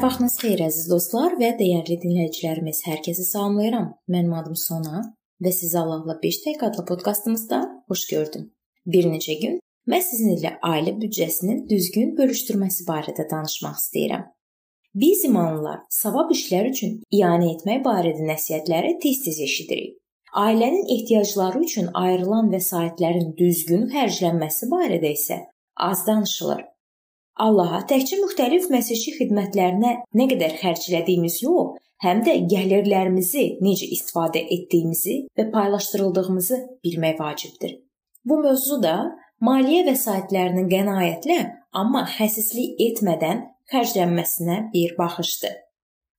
vaxtınız xeyir əziz dostlar və dəyərli dinləyicilərimiz. Hər kəsi salamlayıram. Mənim adım Sona və sizi Allahla 5 dəqiqə adlı podkastımızda xoş gördüm. Bir neçə gün mən sizinlə ailə büdcəsinin düzgün bölüşdürməsi barədə danışmaq istəyirəm. Biz imanlılar savab işlər üçün iyanə etmək barədə nəsihətləri tez-tez eşidirik. Ailənin ehtiyacları üçün ayrılan vəsaitlərin düzgün xərclənməsi barədə isə az danışılır. Allaha təkcə müxtəlif məsihçi xidmətlərinə nə qədər xərclədiyimiz yox, həm də gəlirlərimizi necə istifadə etdiyimizi və paylaşdırıldığımızı bilmək vacibdir. Bu mövzu da maliyyə vəsaitlərinin qənaətlə, amma xəsislik etmədən xərclənməsinə bir baxışdır.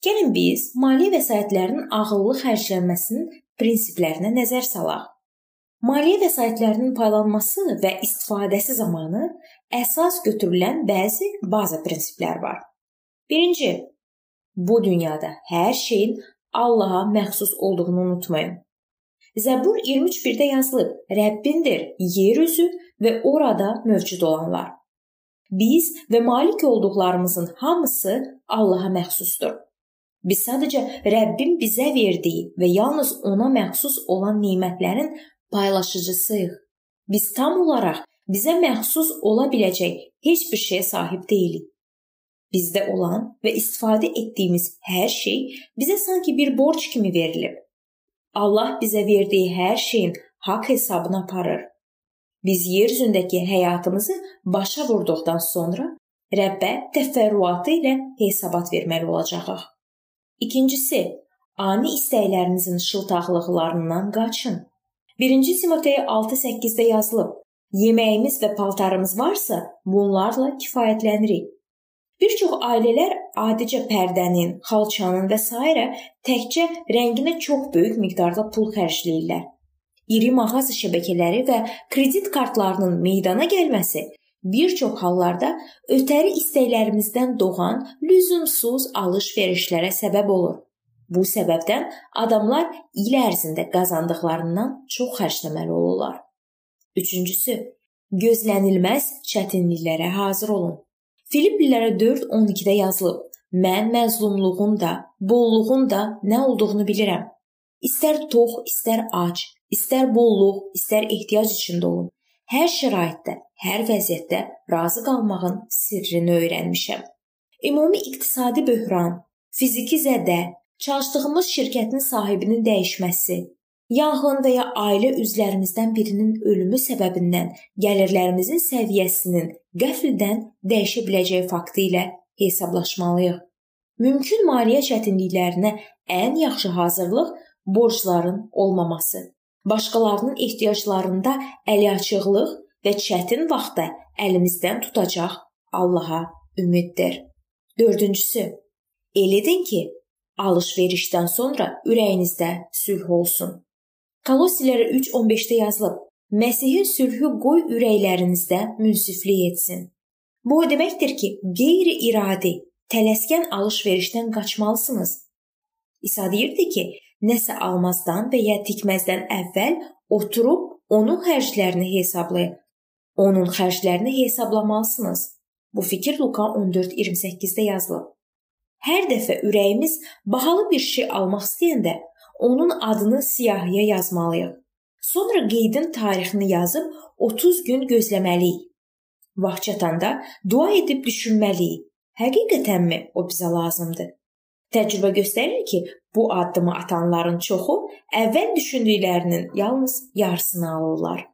Gəlin biz maliyyə vəsaitlərinin ağıllı xərclənməsinin prinsiplərinə nəzər salaq. Maliyyə vəsaitlərinin paylanması və istifadəsi zamanı əsas götürülən bəzi baza prinsiplər var. Birinci, bu dünyada hər şeyin Allaha məxsus olduğunu unutmayın. Zəbur 23:1-də yazılıb: Rəbbindir yer üzü və orada mövcud olanlar. Biz və malik olduqlarımızın hamısı Allaha məxsusdur. Biz sadəcə Rəbbin bizə verdiyi və yalnız ona məxsus olan nemətlərin paylaşıcısıyıq. Biz tam olaraq bizə məxsus ola biləcək heç bir şeyə sahib deyilik. Bizdə olan və istifadə etdiyimiz hər şey bizə sanki bir borc kimi verilib. Allah bizə verdiyi hər şeyin haqq hesabını aparır. Biz yer üzündəki həyatımızı başa vurduqdan sonra Rəbbə təfərrüatı ilə hesabat verməli olacağıq. İkincisi, ani istəklərinizin şıltaqlıqlarından qaçın. 1-ci Timoteya 6:8-də yazılıb: Yeməyimiz və paltarımız varsa, bunlarla kifayətlənirik. Bir çox ailələr adicə pərdənin, xalçanın və s. təkcə rənginə çox böyük miqdarda pul xərcləyirlər. İri mağaza şəbəkələri və kredit kartlarının meydana gəlməsi bir çox hallarda ötəri istəklərimizdən doğan lüzumsuz alış-verişlərə səbəb olur. Bu səbəbdən adamlar il ərzində qazandıqlarından çox xərcləməli olurlar. Üçüncüsü, gözlənilməz çətinliklərə hazır olun. Filiplilərə 4:12-də yazılıb: Mən məzlumluğun da, bolluğun da nə olduğunu bilirəm. İstər tox, istər ac, istər bolluq, istər ehtiyac içində olun. Hər şəraitdə, hər vəziyyətdə razı qalmağın sirrini öyrənmişəm. Ümumi iqtisadi böhran, fiziki zədə, çalışdığımız şirkətin sahibinin dəyişməsi, yanğın və ya ailə üzvlərimizdən birinin ölümü səbəbindən gəlirlərimizin səviyyəsinin qəfildən dəyişə biləcəyi faktı ilə hesablaşmalıyıq. Mümkün maliyyə çətinliklərinə ən yaxşı hazırlıq borcların olmaması başqalarının ehtiyaclarında əliaçıqlıq və çətin vaxtda əlimizdən tutacaq Allaha ümiddir. 4-cüsü, el edin ki, alış-verişdən sonra ürəyinizdə sülh olsun. Kolosilərə 3:15-də yazılıb: Məsihin sülhü qoy ürəklərinizdə münsiflik etsin. Bu o deməkdir ki, qeyri-iradi, tələskən alış-verişdən qaçmalısınız. İsa deyirdi ki, nəsə almazdan və ya tikməzdən əvvəl oturub onun xərclərini hesablayın. Onun xərclərini hesablamalısınız. Bu fikir Luka 14:28-də yazılıb. Hər dəfə ürəyimiz bahalı bir şey almaq istəyəndə onun adını siyahıya yazmalıyıq. Sonra qeydin tarixini yazıb 30 gün gözləməliyik. Vaxt çatanda dua edib düşünməliyik. Həqiqətənmi o bizə lazımdır? Təcrübə göstərir ki, bu addımı atanların çoxu əvvəl düşündüklərinin yalnız yarısını alırlar.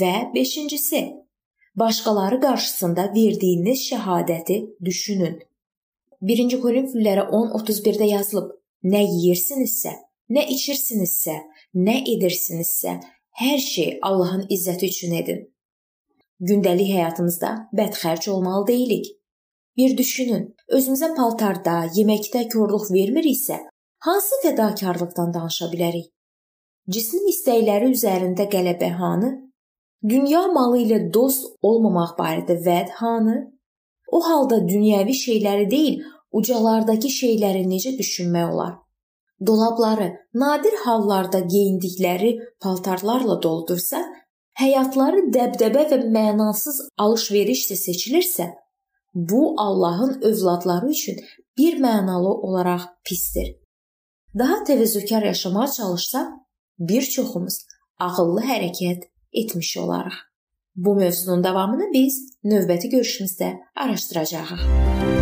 Və 5-incisi, başqaları qarşısında verdiyiniz şəhadəti düşünün. 1-ci Korinfillərə 10:31-də yazılıb: Nə yeyirsinizsə, nə içirsinizsə, nə edirsinizsə, hər şey Allahın izzəti üçün edin. Gündəlik həyatımızda bədxərc olmalı deyilik. Bir düşünün, özümüzə paltarda, yeməkdə korluq vermiriksə, hansı fədakarlıqdan danışa bilərik? Cismin istəkləri üzərində qələbə hanı? Dünya malı ilə dost olmamaq barədə vəd hanı? O halda dünyəvi şeyləri deyil, ucalardakı şeyləri necə düşünmək olar? Dolabları nadir hallarda geyindikləri paltarlarla doldursa, həyatları dəbdəbə və mənasız alış-verişlə seçilirsə, Bu Allahın övladları üçün bir mənalı olaraq pisdir. Daha təvəzzükar yaşamağa çalışsaq, bir çoxumuz ağıllı hərəkət etmiş olarıq. Bu mövzunun davamını biz növbəti görüşümüzdə araşdıracağıq.